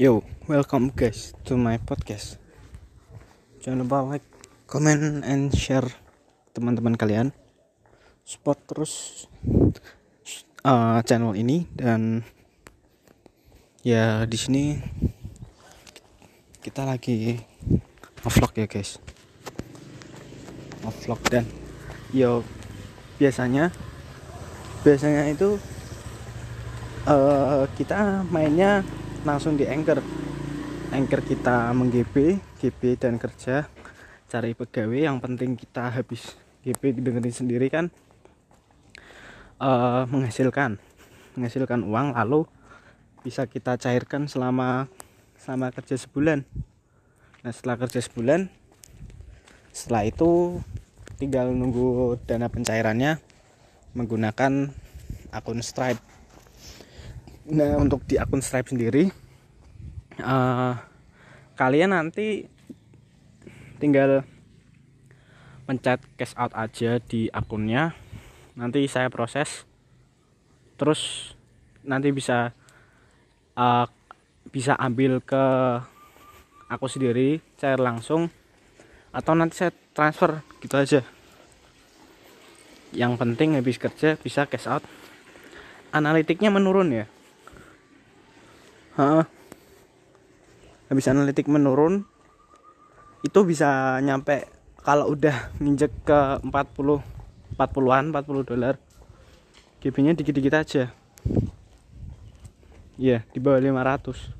Yo, welcome guys to my podcast. Jangan lupa like, comment, and share teman-teman kalian. Support terus uh, channel ini dan ya di sini kita lagi vlog ya guys. Vlog dan yo biasanya biasanya itu uh, kita mainnya langsung di anchor. Anchor kita mengGP GP dan kerja. Cari pegawai yang penting kita habis GP dengerin sendiri kan. Uh, menghasilkan. Menghasilkan uang lalu bisa kita cairkan selama selama kerja sebulan. Nah setelah kerja sebulan setelah itu tinggal nunggu dana pencairannya menggunakan akun Stripe Nah untuk di akun Stripe sendiri uh, kalian nanti tinggal pencet cash out aja di akunnya. Nanti saya proses. Terus nanti bisa uh, bisa ambil ke aku sendiri cair langsung atau nanti saya transfer gitu aja. Yang penting habis kerja bisa cash out. Analitiknya menurun ya ha, habis analitik menurun itu bisa nyampe kalau udah nginjek ke 40 40-an 40 dolar. GB nya dikit-dikit aja. Iya yeah, di bawah 500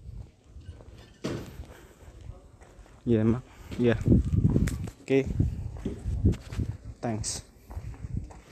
iya yeah, emang. Iya. Yeah. oke. Okay. thanks